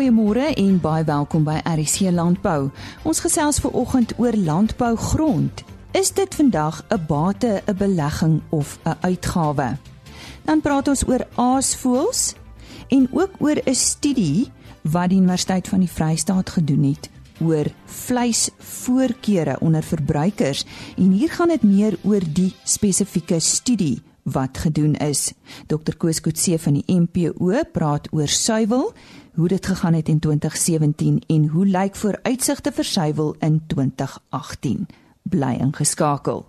Goeiemôre en baie welkom by RC Landbou. Ons gesels ver oggend oor landbougrond. Is dit vandag 'n bate, 'n belegging of 'n uitgawe? Dan praat ons oor aasvoëls en ook oor 'n studie wat die Universiteit van die Vrystaat gedoen het oor vleisvoorkeure onder verbruikers en hier gaan dit meer oor die spesifieke studie wat gedoen is. Dr Koos Kutse van die MPO praat oor suiwel hoe dit gegaan het in 2017 en hoe lyk vooruitsigte vir suiwel in 2018. Bly ingeskakel.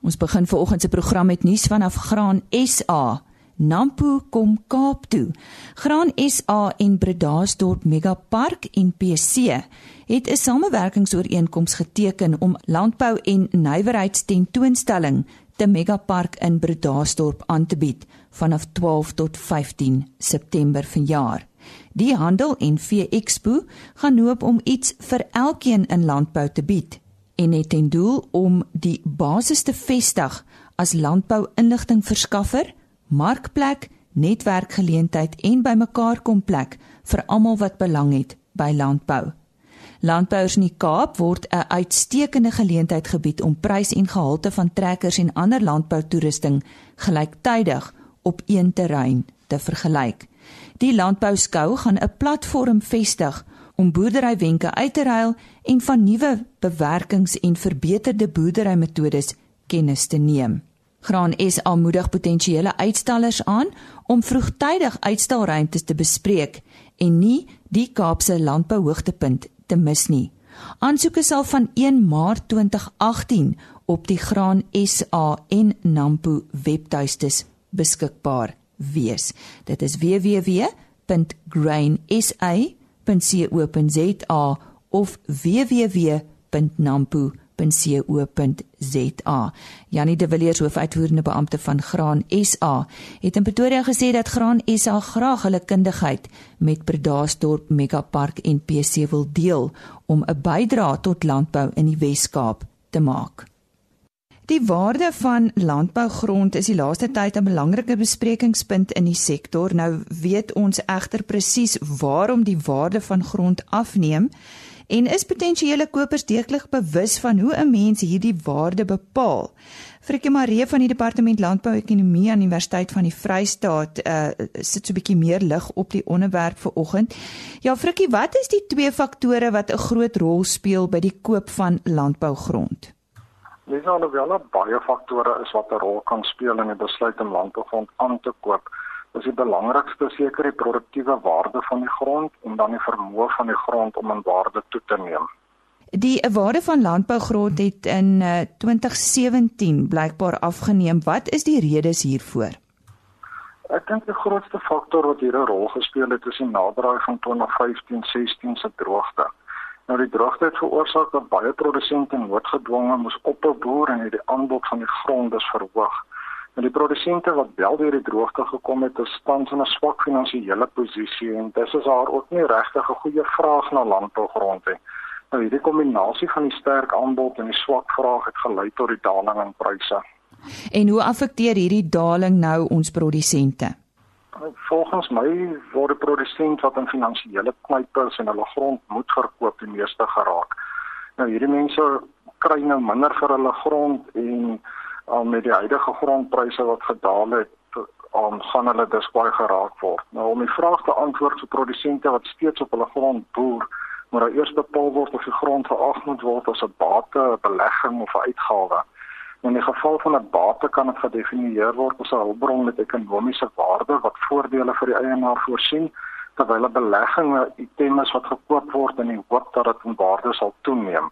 Ons begin vanoggend se program met nuus vanaf Graan SA. Nampo kom Kaap toe. Graan SA en Bredasdorp Megapark en PC het 'n samewerkingsooreenkoms geteken om landbou en nywerheidstentoonstelling te Megapark in Bredasdorp aan te bied vanaf 12 tot 15 September vanjaar. Die handel en vee expo gaan hoop om iets vir elkeen in landbou te bied en het ten doel om die basis te vestig as landbou-inligting verskaffer, markplek, netwerkgeleentheid en bymekaar kom plek vir almal wat belang het by landbou. Landbouers in die Kaap word 'n uitstekende geleentheid gebied om prys en gehalte van trekkers en ander landboutoerusting gelyktydig op een terrein te vergelyk. Die landbouskou gaan 'n platform vestig om boerderywenke uit te ruil en van nuwe bewerkings en verbeterde boerderymetodes kennis te neem. Graan SA moedig potensiële uitstallers aan om vroegtydig uitstalruimtes te bespreek en nie die Kaapse landbouhoogtepunt te mis nie. Aansoeke sal van 1 Maart 2018 op die Graan SA en Nampo webtuistes beskikbaar wees. Dit is www.grainsa.co.za of www.nampo.co.za www.graan.co.za. Janie de Villiers, hoofuitvoerende beampte van Graan SA, het in Pretoria gesê dat Graan SA graag hulle kundigheid met Bredasdorp Megapark en PC wil deel om 'n bydrae tot landbou in die Wes-Kaap te maak. Die waarde van landbougrond is die laaste tyd 'n belangrike besprekingspunt in die sektor. Nou weet ons egter presies waarom die waarde van grond afneem en is potensiële kopers deeglik bewus van hoe 'n mens hierdie waarde bepaal. Frikkie Maree van die Departement Landbouekonomie aan Universiteit van die Vrystaat uh, sit so 'n bietjie meer lig op die onderwerp vir oggend. Ja Frikkie, wat is die twee faktore wat 'n groot rol speel by die koop van landbougrond? Dis nou wel baie faktore is wat 'n rol kan speel in 'n besluit om landbougrond aan te koop is die belangrikste seker die produktiewe waarde van die grond en dan die vermoë van die grond om in waarde toe te neem. Die waarde van landbougrond het in 2017 uh, blykbaar afgeneem. Wat is die redes hiervoor? Ek dink die grootste faktor wat hier 'n rol gespeel het is die naderdraai van 2015-16 se droogte. Nou die droogte het veroorsaak dat baie produsente noodgedwonge moes ophou boer en het die aanbod van die grond dus verhoog. En die produsente wat wel deur die droogte gekom het, is tans in 'n swak finansiële posisie en dis is daar ook nie regtig 'n goeie vraag na landbougrond nie. Nou hierdie kombinasie van die sterk aanbod en die swak vraag het gelei tot die daling in pryse. En hoe affekteer hierdie daling nou ons produsente? Volgens my word die produsent wat in finansiële knypers en hulle grond moet verkoop die meeste geraak. Nou hierdie mense kry nou minder vir hulle grond en um, met die huidige grondpryse wat gedaal het om um, gaan hulle dus baie geraak word. Nou om die vraag te antwoord vir produsente wat steeds op hulle grond boer, moet daar eers bepaal word of die grond geag moet word as 'n bate, 'n belegging of 'n uitgawe. In die geval van 'n bate kan dit gedefinieer word as 'n hulpbron met ekonomiese waarde wat voordele vir die eienaar voorsien, terwyl 'n belegging 'n item is wat gekoop word in die hoop dat dit in waarde sal toeneem.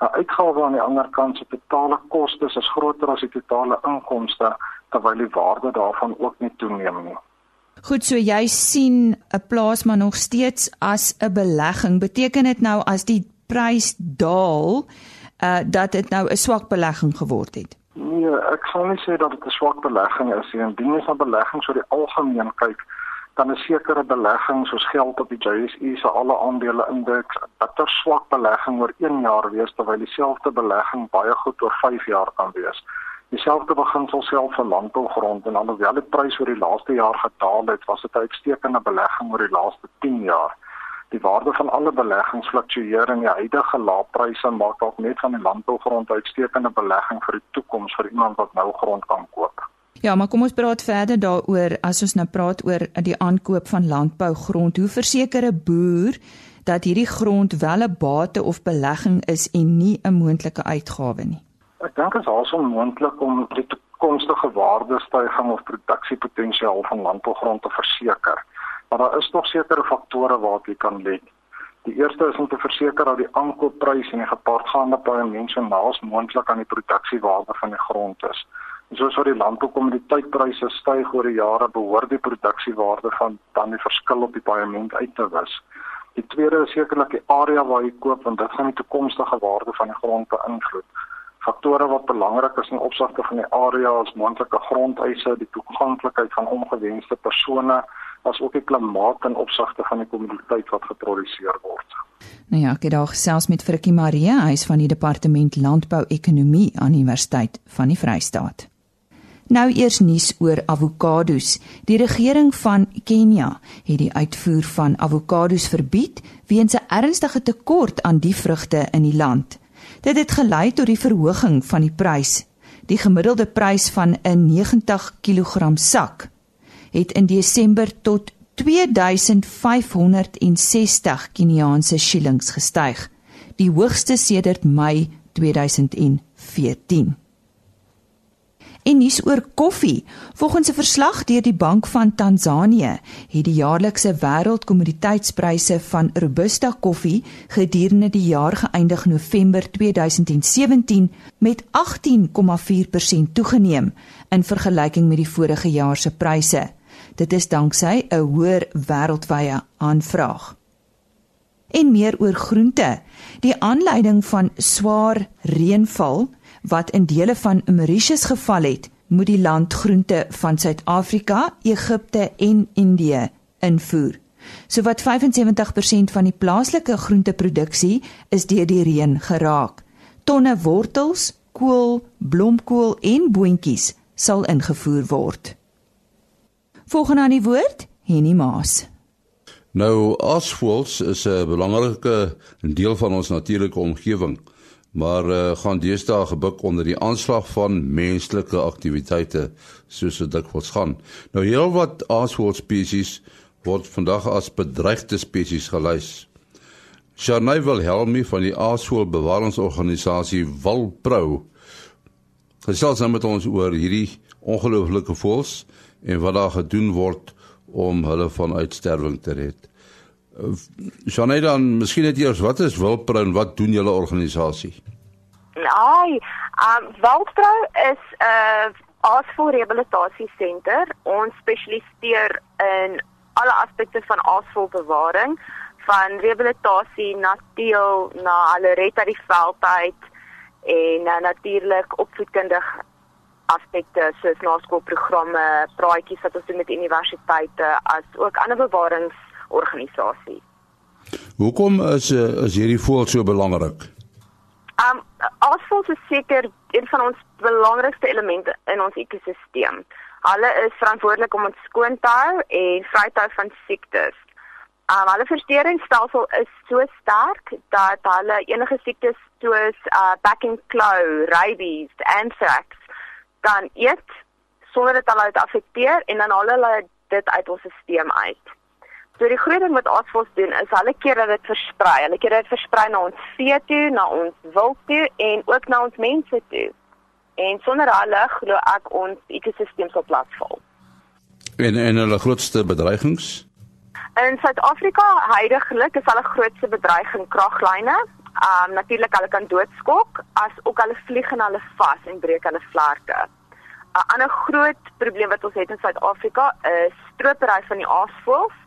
'n uitgawe aan die ander kant se totale kostes is groter as die totale inkomste terwyl die waarde daarvan ook nie toeneem nie. Goed, so jy sien 'n plaas maar nog steeds as 'n belegging. Beteken dit nou as die prys daal, uh dat dit nou 'n swak belegging geword het? Nee, ek sal nie sê dat dit 'n swak belegging is nie. Indien jy na beleggings oor die algemeen kyk, dan 'n sekere belegging soos geld op die JSE se alle aandele indeks 'n bitter swak belegging oor 1 jaar wees terwyl dieselfde belegging baie goed oor 5 jaar kan wees. Dieselfde beginsel self vir landbougrond en alhoewel die prys oor die laaste jaar gedaal het, was dit 'n uitstekende belegging oor die laaste 10 jaar. Die waarde van alle beleggings fluktueer en die huidige lae pryse maak dalk net van die landbougrond uitstekende belegging vir die toekoms vir iemand wat nou grond kan koop. Ja, maar kom ons praat verder daaroor as ons nou praat oor die aankoop van landbougrond. Hoe verseker 'n boer dat hierdie grond wel 'n bate of belegging is en nie 'n moontlike uitgawe nie? Ek dink dit is also moontlik om die toekomstige waardestygings of produksiepotensiaal van landbougrond te verseker. Maar daar is nog sekere faktore waarop jy kan let. Die eerste is om te verseker dat die aankoopprys en die gepaardgaande paaiement so naas moontlik aan die produksiewaarde van die grond is soos wat die landboukommoditeitpryse styg oor die jare behoort die produksiewaarde van dan die verskil op die paaiement uit te wis. Die tweede is sekerlik die area waar jy koop want dit gaan die toekomstige waarde van die grond beïnvloed. Faktore wat belangrik is in opsigte van die area is moontlike grondeise, die toeganklikheid van ongewenste persone, asook die klimaat en opsigte van die kommoditeit wat geproduseer word. Nou ja, ek het daar gesels met Frikkie Marie, hy is van die departement landbou-ekonomie aan Universiteit van die Vrystaat. Nou eers nuus oor avokado's. Die regering van Kenia het die uitvoer van avokado's verbied weens 'n ernstige tekort aan die vrugte in die land. Dit het gelei tot die verhoging van die prys. Die gemiddelde prys van 'n 90 kg sak het in Desember tot 2560 Keniaanse shillings gestyg, die hoogste sedert Mei 2014. En nuus oor koffie. Volgens 'n verslag deur die Bank van Tansanië het die jaarlikse wêreldkommoditeitspryse van Robusta koffie gedurende die jaar geëindig November 2017 met 18,4% toegeneem in vergelyking met die vorige jaar se pryse. Dit is danksy 'n hoër wêreldwye aanvraag. En meer oor groente. Die aanleiding van swaar reënval wat in dele van Mauritius geval het, moet die land groente van Suid-Afrika, Egipte en Indië invoer. Sowat 75% van die plaaslike groenteproduksie is deur die reën geraak. Tonne wortels, kool, blomkool en boontjies sal ingevoer word. Volgende aan die woord, Henny Maas. Nou, asfalts is 'n belangrike deel van ons natuurlike omgewing maar uh, gaan deesdae gebuk onder die aanslag van menslike aktiwiteite soos dit dikwels gaan. Nou heelwat aasvoël spesies word vandag as bedreigde spesies gelys. Sharnay Wilhelmi van die aasvoël bewaringsorganisasie Walpro gesels nou met ons oor hierdie ongelooflike voëls en wat daar gedoen word om hulle van uitsterwing te red. Sjanay dan, miskien net eers, wat is Wildprou en wat doen julle organisasie? Ai, um Wildprou is 'n uh, aasvoer rehabilitasie senter. Ons spesialiseer in alle aspekte van aasvoerbewaring, van rehabilitasie na teel na alle red uit die veld uit en uh, natuurlik opvoedkundig aspekte soos naskoolprogramme, praatjies wat ons doen met universiteite as ook ander bewarings organisasie. Hoekom is eh, is hierdie voël so belangrik? Um asvoëls is seker een van ons belangrikste elemente in ons ekosisteem. Hulle is verantwoordelik om ons skoon te hou en vry te hou van siektes. Um hulle versteringsstelsel is so sterk dat hulle enige siektes soos uh back and claw, rabies, anthrax kan eet sonder dit hulle te affekteer en dan haal hulle dit uit ons stelsel uit. So die groot ding wat asvos doen is hulle keer dat dit versprei. Hulle keer dit versprei na ons vee toe, na ons wild toe en ook na ons mense toe. En sonder hulle glo ek ons ekosisteem sal platval. En en hulle grootste bedreigings? In Suid-Afrika heidaglik is hulle grootste bedreiging kraglyne. Um natuurlik hulle kan doodskok as ook hulle vlieg en hulle vas en breek hulle vlerke. 'n Ander groot probleem wat ons het in Suid-Afrika is stropery van die aasvoëls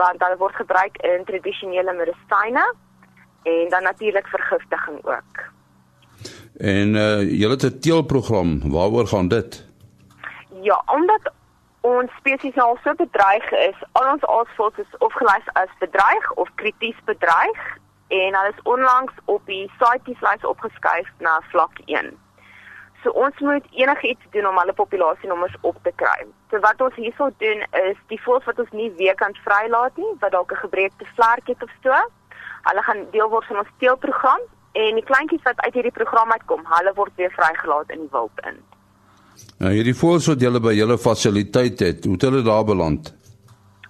want hulle word gebruik in tradisionele medisyne en dan natuurlik vergiftiging ook. En uh julle het 'n teelprogram, waaroor gaan dit? Ja, omdat ons spesies nou so bedreig is, al ons aasvoëls is opgelys as bedreig of krities bedreig en hulle is onlangs op die CITES lys opgeskuif na vlak 1. So ons moet enigiets doen om hulle populasienommers op te kry. So wat ons hierso doen is die voëls wat ons nie weer kan vrylaat nie, wat dalk 'n gebreekte vlerk het of so, hulle gaan deel word van ons teelprogram en die kleintjies wat uit hierdie program uitkom, hulle word weer vrygelaat in die wild in. Nou hierdie voëls wat julle by julle fasiliteit het, hoe het hulle daar beland?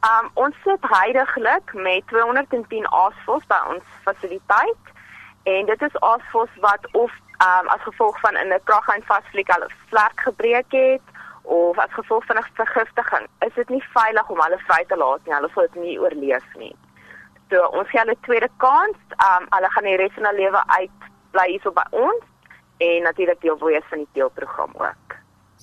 Um ons sit heidaglik met 210 aasvoëls by ons fasiliteit en dit is aasvoëls wat of um as gevolg van 'n kraglyn vasvlieg hulle vlerk gebreek het of as gevolg van 'n vergiftiging, is dit nie veilig om hulle vry te laat nie. Hulle sal dit nie oorleef nie. So ons gee hulle 'n tweede kans. Um hulle gaan die res van hulle lewe uit bly hierso by ons en natuurlik deel wees van die teelprogram ook.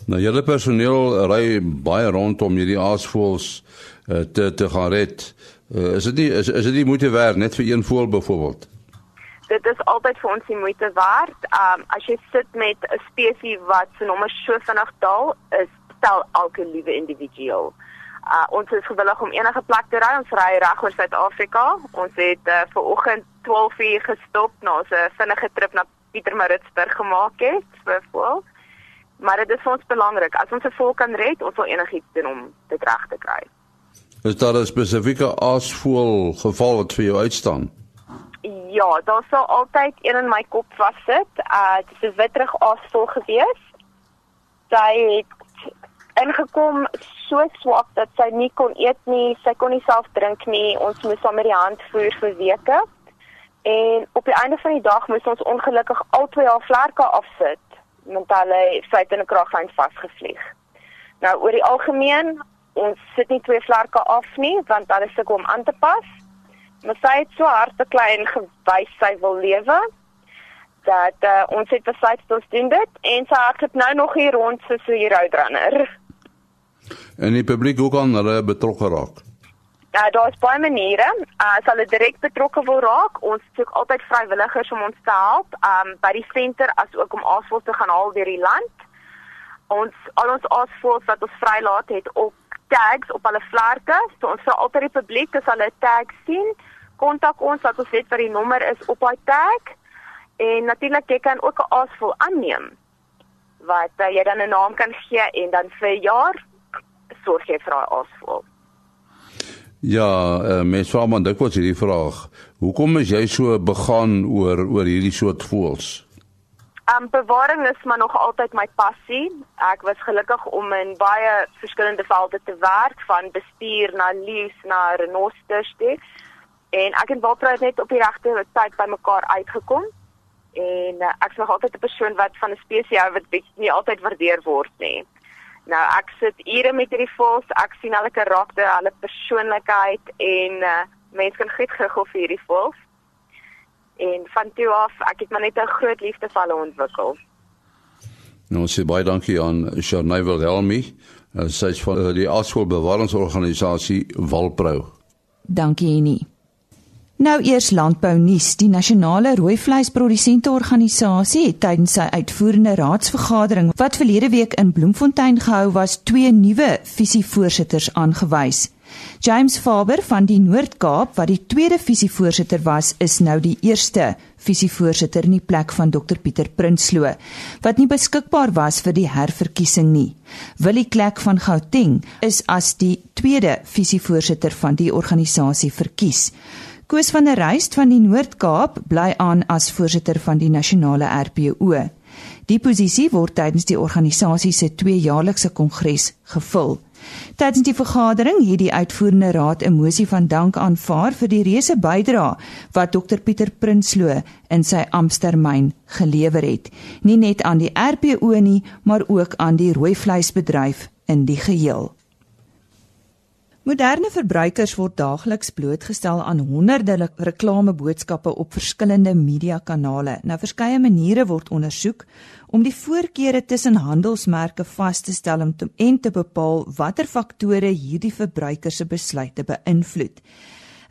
Nou julle personeel ry baie rond om hierdie aasvoëls uh, te te gaan red. Uh, is dit nie is, is dit nie moeite werd net vir een voël byvoorbeeld? Dit is altyd vir ons die moeite werd. Um as jy sit met 'n spesies wat se nommer so vinnig daal, is stel elke liewe individueel. Uh, ons is gewillig om enige plek te ry. Ons ry reg oor Suid-Afrika. Ons het uh, ver oggend 12:00 gestop na 'n vinnige trip na Pietermaritzburg gemaak het, byvoorbeeld. Maar dit is vir ons belangrik. As ons 'n volk kan red, ons wil enigiets doen om dit reg te kry. Is daar 'n spesifieke aasvoël geval wat vir jou uitstaan? Ja, daar sou altyd een in my kop vassit. Uh dit is 'n witrig aasvoël gewees. Sy het ingekom so swak dat sy nie kon eet nie, sy kon nie self drink nie. Ons moes haar met die hand voer vir weke. En op die einde van die dag moes ons ongelukkig al twee haar vlerke afsit want hulle het in 'n kraglyn vasgevlieg. Nou oor die algemeen, ons sit nie twee vlerke af nie want hulle sukkel om aan te pas. Maar sy het so hard te klein gewys sy wil lewe dat uh, ons het besluit ons doen dit en sy hardloop nou nog hier rond soos 'n roadrunner. En die publiek ook aan hulle betrokke raak. Ja, daar is baie maniere. Uh, as hulle direk betrokke wil raak, ons soek altyd vrywilligers om ons te help, um by die senter as ook om aasvoëls te gaan haal deur die land. Ons al ons aasvoëls wat ons vrylaat het op tags op hulle vlerke. So ons vra altyd die publiek as hulle 'n tag sien, kontak ons dat ons weet wat die nommer is op daai tag. En natuurlik jy kan ook 'n aasvoël aanneem wat uh, jy dan 'n naam kan gee en dan vir jaar sorg jy vir daai aasvoël. Ja, uh, mens vra maar dikwels hierdie vraag. Hoekom is jy so begaan oor oor hierdie soort voëls? Um bewaring is maar nog altyd my passie. Ek was gelukkig om in baie verskillende velde te werk, van bestuur na lees na renosters toe. En ek en Walter het net op die regte tyd by mekaar uitgekom. En uh, ek is nog altyd 'n persoon wat van 'n spesies hou wat nie altyd waardeer word nie. Nou ek sit ure met hierdie voëls, ek sien hulle karakter, hulle persoonlikheid en uh, mense kan goed gehoor vir hierdie voëls. En van toe af, ek het maar net 'n groot liefde vir hulle ontwikkel. Nou sê baie dankie aan Sharnay Wilhelmi, sy is van die Asvoel Bewaringsorganisasie Walprou. Dankie Annie. Nou eers landbou nuus. Die nasionale rooi vleisprodusente organisasie het tydens sy uitvoerende raadsvergadering wat verlede week in Bloemfontein gehou was, twee nuwe visievoorsitters aangewys. James Faber van die Noord-Kaap wat die tweede visievoorsitter was, is nou die eerste visievoorsitter in die plek van Dr Pieter Prinsloo wat nie beskikbaar was vir die herverkiesing nie. Willie Klek van Gauteng is as die tweede visievoorsitter van die organisasie verkies. Koos van der Ruyst van die Noord-Kaap bly aan as voorsitter van die nasionale RPO. Die posisie word tydens die organisasie se tweejaarlikse kongres gevul. Tydens die vergadering het die uitvoerende raad 'n mosie van dank aanvaar vir die reuse bydrae wat Dr Pieter Prinsloo in sy amptetermyn gelewer het, nie net aan die RPO nie, maar ook aan die rooi vleisbedryf in die geheel. Moderne verbruikers word daagliks blootgestel aan honderde reklameboodskappe op verskillende mediakanale. Nou verskeie maniere word ondersoek om die voorkeure tussen handelsmerke vas te stel om te, en te bepaal watter faktore hierdie verbruikers se besluite beïnvloed.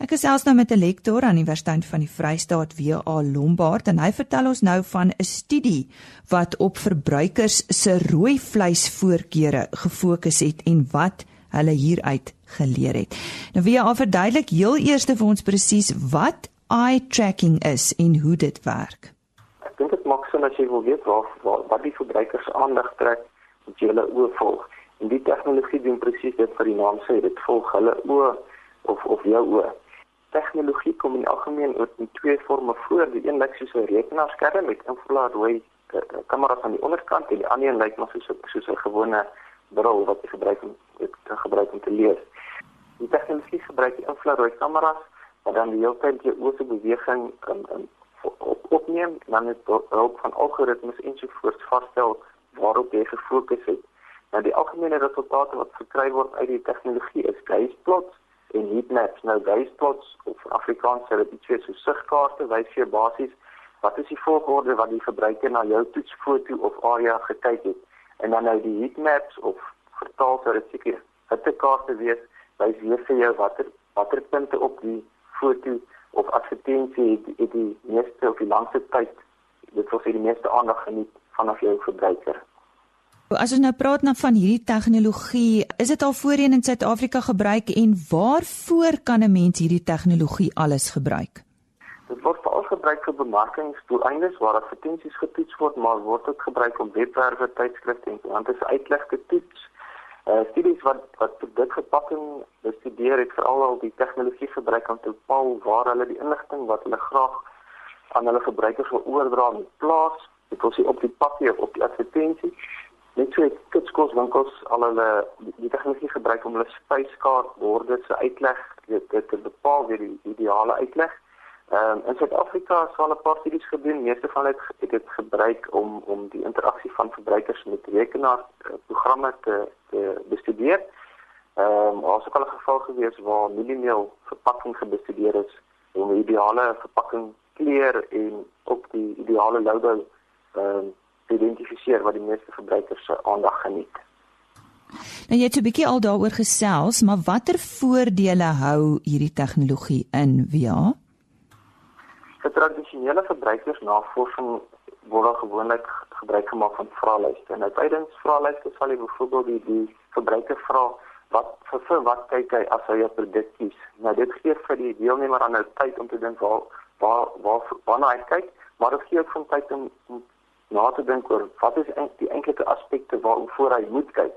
Ek is selfs nou met 'n lektor aan die Universiteit van die Vrystaat WA Lombard en hy vertel ons nou van 'n studie wat op verbruikers se rooi vleisvoorkeure gefokus het en wat hulle hieruit geleer het. Nou wie al verduidelik heel eers vir ons presies wat eye tracking is en hoe dit werk. Ek dink dit maak sin as jy wil weet waar, waar wat die verbruiker se aandag trek, moet jy hulle oë volg. En die tegnologie doen presies dit wat die naam sê, dit volg hulle oë of of jou oë. Tegnologie kom in algemeen in twee forme voor. Die een lyk soos 'n rekenaarskerm met infrarooi eh, eh, kameras aan die onderkant en die ander een lyk maar soos soos 'n gewone bril wat jy gebruik om te gebruik om te lees. Die tegnologie gebruik die infrarooi kameras wat dan die hele tyd jou oë se beweging in in op, opneem en dan met hulp van algoritmes ensovoorts vasstel waarop jy gefokus het. Nou die algemene resultate wat verkry word uit die tegnologie is gazeplots en heatmaps. Nou gazeplots of Afrikaans sê dit twee so sigkaarte wys vir basies wat is die volgorde wat die verbruiker na jou toetsfoto of area gekyk het. En dan nou die heatmaps of vertaal sou dit seker hittekaarte wees wys weer vir jou watter watter punte op die foto of advertensie het, het die meeste of die langste tyd dit wil sê die meeste aandag geniet vanaf jou verbruiker. As ons nou praat nou van hierdie tegnologie, is dit al voorheen in Suid-Afrika gebruik en waarvoor kan 'n mens hierdie tegnologie alles gebruik? Dit word gebruik vir bemarkingsdoeleindes waar advertensies getoets word, maar word ook gebruik om webwerwe, tydskrifte en koerante se uitleg te toets Uh studies wat wat produkverpakking bestudeer het veral al die tegnologie gebruik om te bepaal waar hulle die inligting wat hulle graag aan hulle gebruikers wil oordra in plaas. Dit wil sê op die pakkie of op die advertensie. Net so kitskos winkels al hulle die, die tegnologie gebruik om hulle spyskaart borde se uitleg te, te bepaal weer die ideale uitleg. Ehm um, in Suid-Afrika is al 'n paar studies gedoen. Meeste van dit het dit gebruik om om die interaksie van verbruikers met rekenaar uh, programme te te bestudeer. Ehm um, ons het al 'n geval gewees waar mieliemeel verpakking gebestudeer is om die ideale verpakking kleur en ook die ideale logo ehm um, te identifiseer wat die meeste verbruikers se aandag geniet. Nou jy het 'n bietjie al daaroor gesels, maar watter voordele hou hierdie tegnologie in via? Vir tradisionele verbruikersnavorsing word gewoonlik gebruik gemaak van vraelyste. Nou tydens vraelyste sal jy byvoorbeeld die, die verbruiker vra wat vir, vir wat kyk hy as hy 'n produk kies. Nou dit gee vir die deelnemer aan 'n tyd om te dink waar waar waar waarna hy kyk, maar dit gee ook van tyd om, om na te dink oor wat is die enkelte aspekte waarvoor hy moet kyk.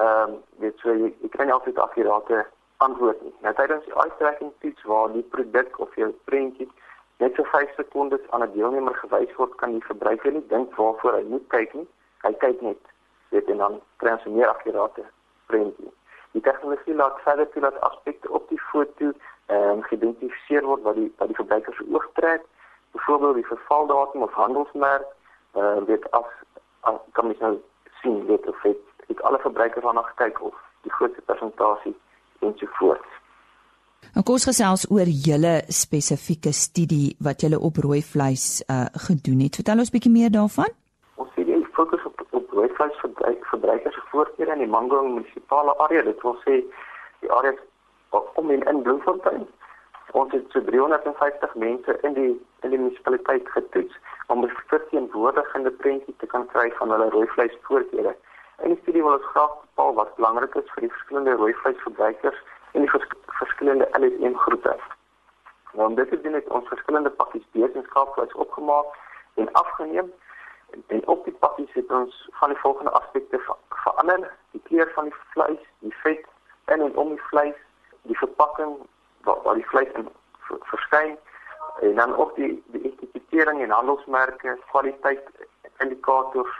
Ehm um, dit so jy, jy kry nie altyd akkurate antwoord nie. Nou tydens die uittrekking toets waar die produk of jou prentjie net so 5 sekondes aan 'n deelnemer gewys word, kan die verbruiker nie dink waarvoor hy moet kyk nie. Hy kyk net dit en dan kry ons meer akkurate prentjie. Die tegnologie laat verder toe dat aspekte op die foto ehm geïdentifiseer word wat die wat die verbruiker se oog trek. Byvoorbeeld die vervaldatum of handelsmerk, ehm uh, as, as kan mens nou sien dit of dit ek alle verbruikers daarna gekyk of die grootste persentasie ensovoorts. Nou kom ons gesels oor julle spesifieke studie wat julle op rooi vleis uh, gedoen het. Vertel ons bietjie meer daarvan. Ons studie fokus op, op rooi vleis verbruikers se voorkeure in die Mangaung munisipale area. Dit wil sê die area om in in Bloemfontein. Ons het so 350 mense in die in die munisipaliteit getoets om 'n verteenwoordigende prentjie te kan kry van hulle rooi vleis voorkeure. In die studie wil ons graag bepaal wat belangrik is vir die verskillende rooi vleis en die vers verskillende LSM groepe. Nou om dit te doen het ons verskillende pakkies besenskapvleis opgemaak en afgeneem en, en op die pakkies het ons van die volgende aspekte verander: die kleur van die vleis, die vet in en om die vleis, die verpakking waar, waar die vleis in verskyn en dan ook die die etiketering en handelsmerke, kwaliteit indikators,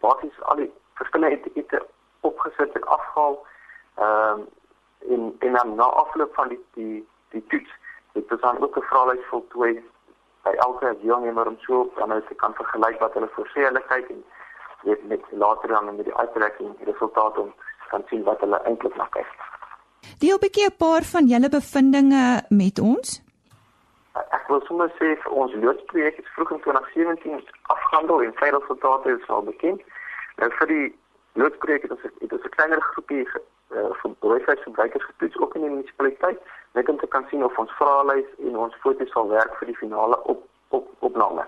basies al die verskillende etikette opgesit en afgehaal. Ehm um, en en dan na afloop van die die die toets het ons dan ook 'n vraelys voltooi by elke deelnemer om so op dan te kan vergelyk wat hulle voorsê hulle kyk en weet net later dan met die uitwerking die resultate om kan sien wat hulle eintlik na kyk. Deel 'n bietjie 'n paar van julle bevindinge met ons. Ek wil sommer sê vir ons loodsprojek het vroeg in 2017 afgehandel en sy resultate is al bekend. Nou vir die loodsprojek het ons het ons 'n kleiner groepie van broodvleisverbruikers getoets ook in die munisipaliteit net om te kan sien of ons vraelys en ons foto's sal werk vir die finale op op opname.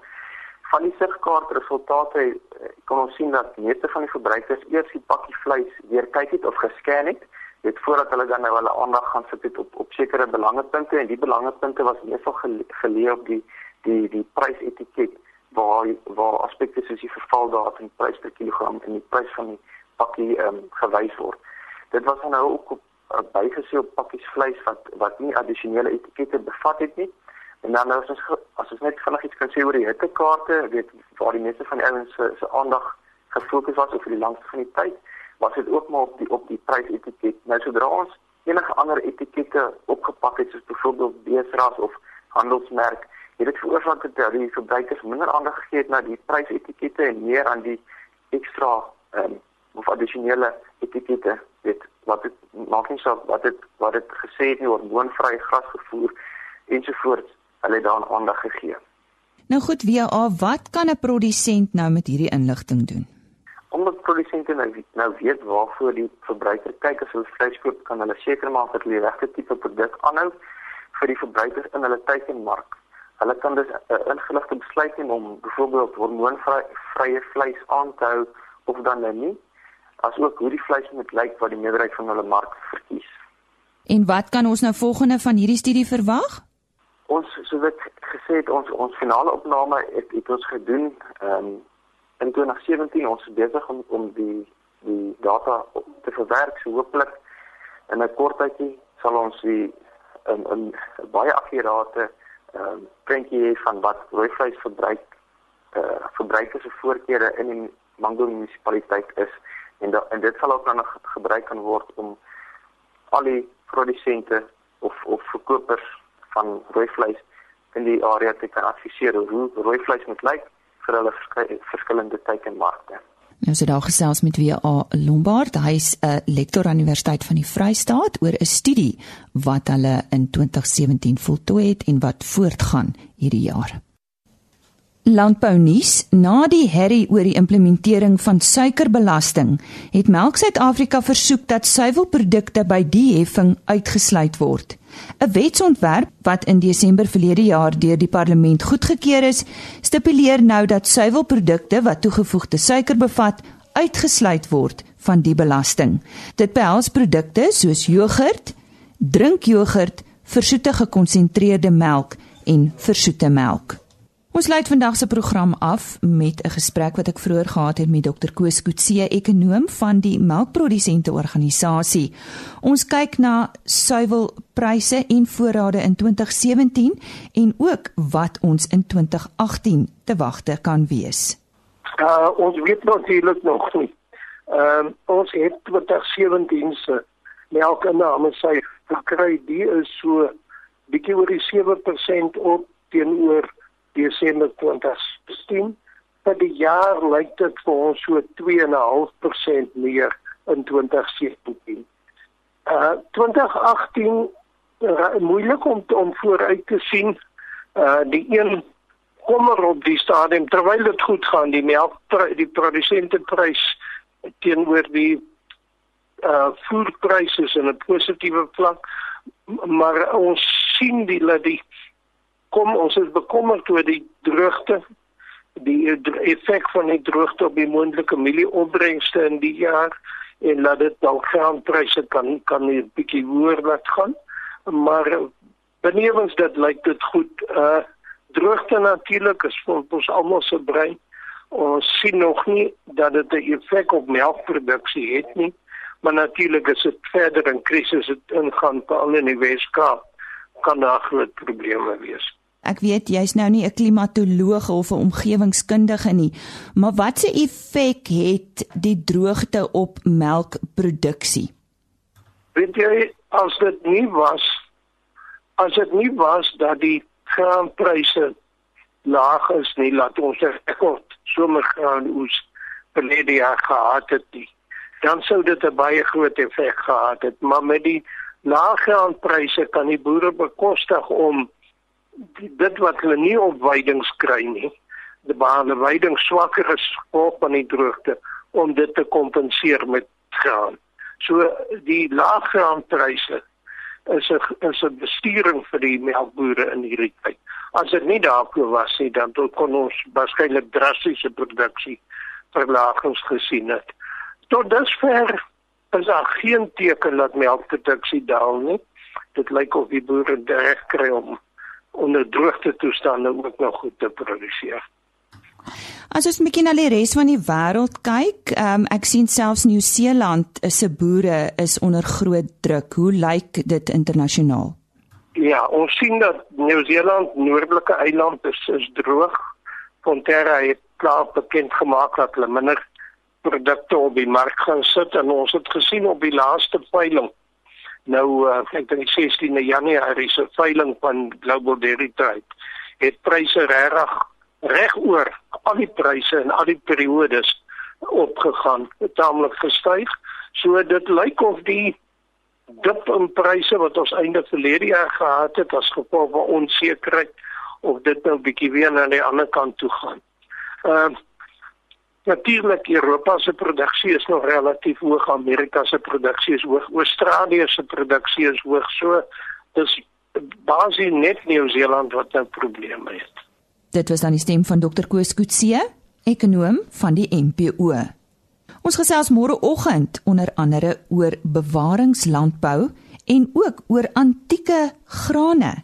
Van die sigkaart resultate uh, kan ons sien dat meeste van die verbruikers eers die pakkie vleis weer kyk het of gescan het dit voordat hulle dan nou hulle aandag gaan sit het op op sekere belangepunte en die belangepunte was meestal geleë op die die die prysetiket waar waar aspekte soos die vervaldatum, prys per kilogram en die prys van die pakkie ehm um, gewys word. Dit was nou ook op uh, bygesê op pakkies vleis wat wat nie addisionele etikette bevat het nie. En dan as ons as ons net vinnig iets kan sê oor die hittekaarte, weet waar die meeste van die ouens se se aandag gefokus was vir die langste van die tyd, was dit ook maar op die op die prysetiket. Nou sodra ons enige ander etikette opgepak het soos byvoorbeeld beesras of handelsmerk het dit veroorsaak dat die verbruikers minder aandag gegee het na die prysetikette en meer aan die ekstra ehm um, of addisionele etikette dit wat dit maak nie saak wat dit wat dit gesê het nie oor woonvrye grasgevoer ensovoorts hulle het daaraan aandag gegee. Nou goed, WA, wat kan 'n produsent nou met hierdie inligting doen? Omdat produsente nou weet, nou weet waarvoor die verbruiker kyk as hulle vleis koop, kan hulle seker maak dat hulle die regte tipe produk aanhou vir die verbruikers in hulle teikenmark. Hulle kan dus 'n uh, ingeligte besluit neem om byvoorbeeld hormoonvrye vleis aan te hou of dan nou nie, asook hoe die vleis moet lyk wat die meerderheid van hulle mark verkies. En wat kan ons nou volgende van hierdie studie verwag? Ons soos ek gesê het, ons ons finale opname het, het ons gedoen um, in 2017 ons is besig om om die die data te verwerk so hopelik in 'n kort tydjie sal ons die 'n 'n baie akkurate ehm um, prentjie van wat rooivleis verbruik eh uh, verbruikers se voorkeure in die Mango munisipaliteit is en da, en dit sal ook dan gebruik kan word om al die produsente of of verkopers van rooivleis in die area te kan adviseer hoe rooivleis moet lyk vir hulle verskillende teikenmarkte. Nou so daar gesels met WA Lombard, hy's 'n lektor aan Universiteit van die Vrystaat oor 'n studie wat hulle in 2017 voltooi het en wat voortgaan hierdie jaar. Landbou nuus: Na die herrie oor die implementering van suikerbelasting, het Melk Suid-Afrika versoek dat suiwelprodukte by die heffing uitgesluit word. 'n Wetsontwerp wat in Desember verlede jaar deur die parlement goedgekeur is, stipuleer nou dat suiwelprodukte wat toegevoegde suiker bevat, uitgesluit word van die belasting. Dit behels produkte soos jogurt, drinkjogurt, versoete gekonsentreerde melk en versoete melk. Ons lei vandag se program af met 'n gesprek wat ek vroeër gehad het met Dr. Koos Kutse, ekonom van die melkprodusente organisasie. Ons kyk na suiwelpryse en voorrade in 2017 en ook wat ons in 2018 te wagte kan wees. Uh, ons weet natuurlik nog nie. Ehm uh, ons het 2017 se melkinname sy gekry, die is so bietjie oor die 7% op teenoor Desember 2016. Vir die jaar lyk dit vir ons so 2.5% meer in 2017. Uh 2018 uh, moeilik om om vooruit te sien. Uh die een kommer op die stadium terwyl dit goed gaan, die melk die produsenteprys teenoor die uh voerpryse is in 'n positiewe vlak maar ons sien die dat die kom ons is bekommerd oor die droogte die effek van die droogte op die moontlike mielieopbrengste in die jaar en laat dit dalk graanpryse kan kan 'n bietjie hoër laat gaan. Maar benewens dit lyk dit goed. Uh droogte natuurlik is vir ons almal se brein. Ons sien nog nie dat dit 'n effek op melkproduksie het nie maar natuurlik is dit verder in krisis ingaan veral in die Weskaap kan daar groot probleme wees Ek weet jy's nou nie 'n klimatoloog of 'n omgewingskundige nie, maar watse effek het die droogte op melkproduksie? Weet jy as dit nie was as dit nie was dat die graanpryse laag is nie, laat ons rekord somer gaan oes verlede jaar gehad het nie, dan sou dit 'n baie groot effek gehad het, maar met die lae graanpryse kan die boere bekostig om dit wat hulle nie op weidings kry nie die bane weiding swakker is op aan die droogte om dit te kompenseer met graan. So die lae graanpryse is 'n is 'n bestuuring vir die melkbore in hierdie tyd. As dit nie daarvoor was nie, dan kon ons waarskynlik drastiese produksie verlagings gesien het. Tot dusver is daar geen teken dat melkproduksie daal nie. Dit lyk of die boere reg kry om onder droogte toestande ook nog goed te produseer. As ons bietjie na die res van die wêreld kyk, um, ek sien selfs Nieu-Seeland se boere is onder groot druk. Hoe lyk dit internasionaal? Ja, ons sien dat Nieu-Seeland noordelike eiland is, is droog. Fonterra het klaar bekend gemaak dat hulle minder produkte op die mark gaan sit en ons het gesien op die laaste veiling. Nou uh, ek dink die 16de Januarie se veiling van Global Dairy Trade het pryse regtig reg oor al die pryse en al die periodes opgegaan, taamlik gestyg. So dit lyk of die dip in pryse wat ons einde verlede jaar gehad het as gevolg van onsekerheid of dit nou bietjie weer na die ander kant toe gaan. Ehm uh, Natuurlik Europa se produksie is nog relatief hoog, Amerika se produksie is hoog, Australië se produksie is hoog. So dis basies net Nieu-Seeland wat nou probleme het. Dit was dan die stem van Dr. Koos Kutse, ekonom van die MPO. Ons gesels môreoggend onder andere oor bewaringslandbou en ook oor antieke grane.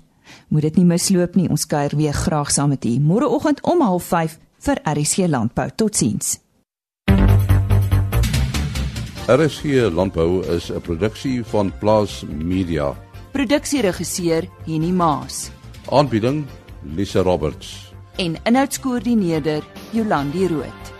Moet dit nie misloop nie, ons kuier weer graag saam met u môreoggend om 05:30 vir RC Landbou. Totsiens. RC Landbou is 'n produksie van Plaas Media. Produksieregisseur Henny Maas. Aanbieding Lisa Roberts. En inhoudskoördineerder Jolandi Root.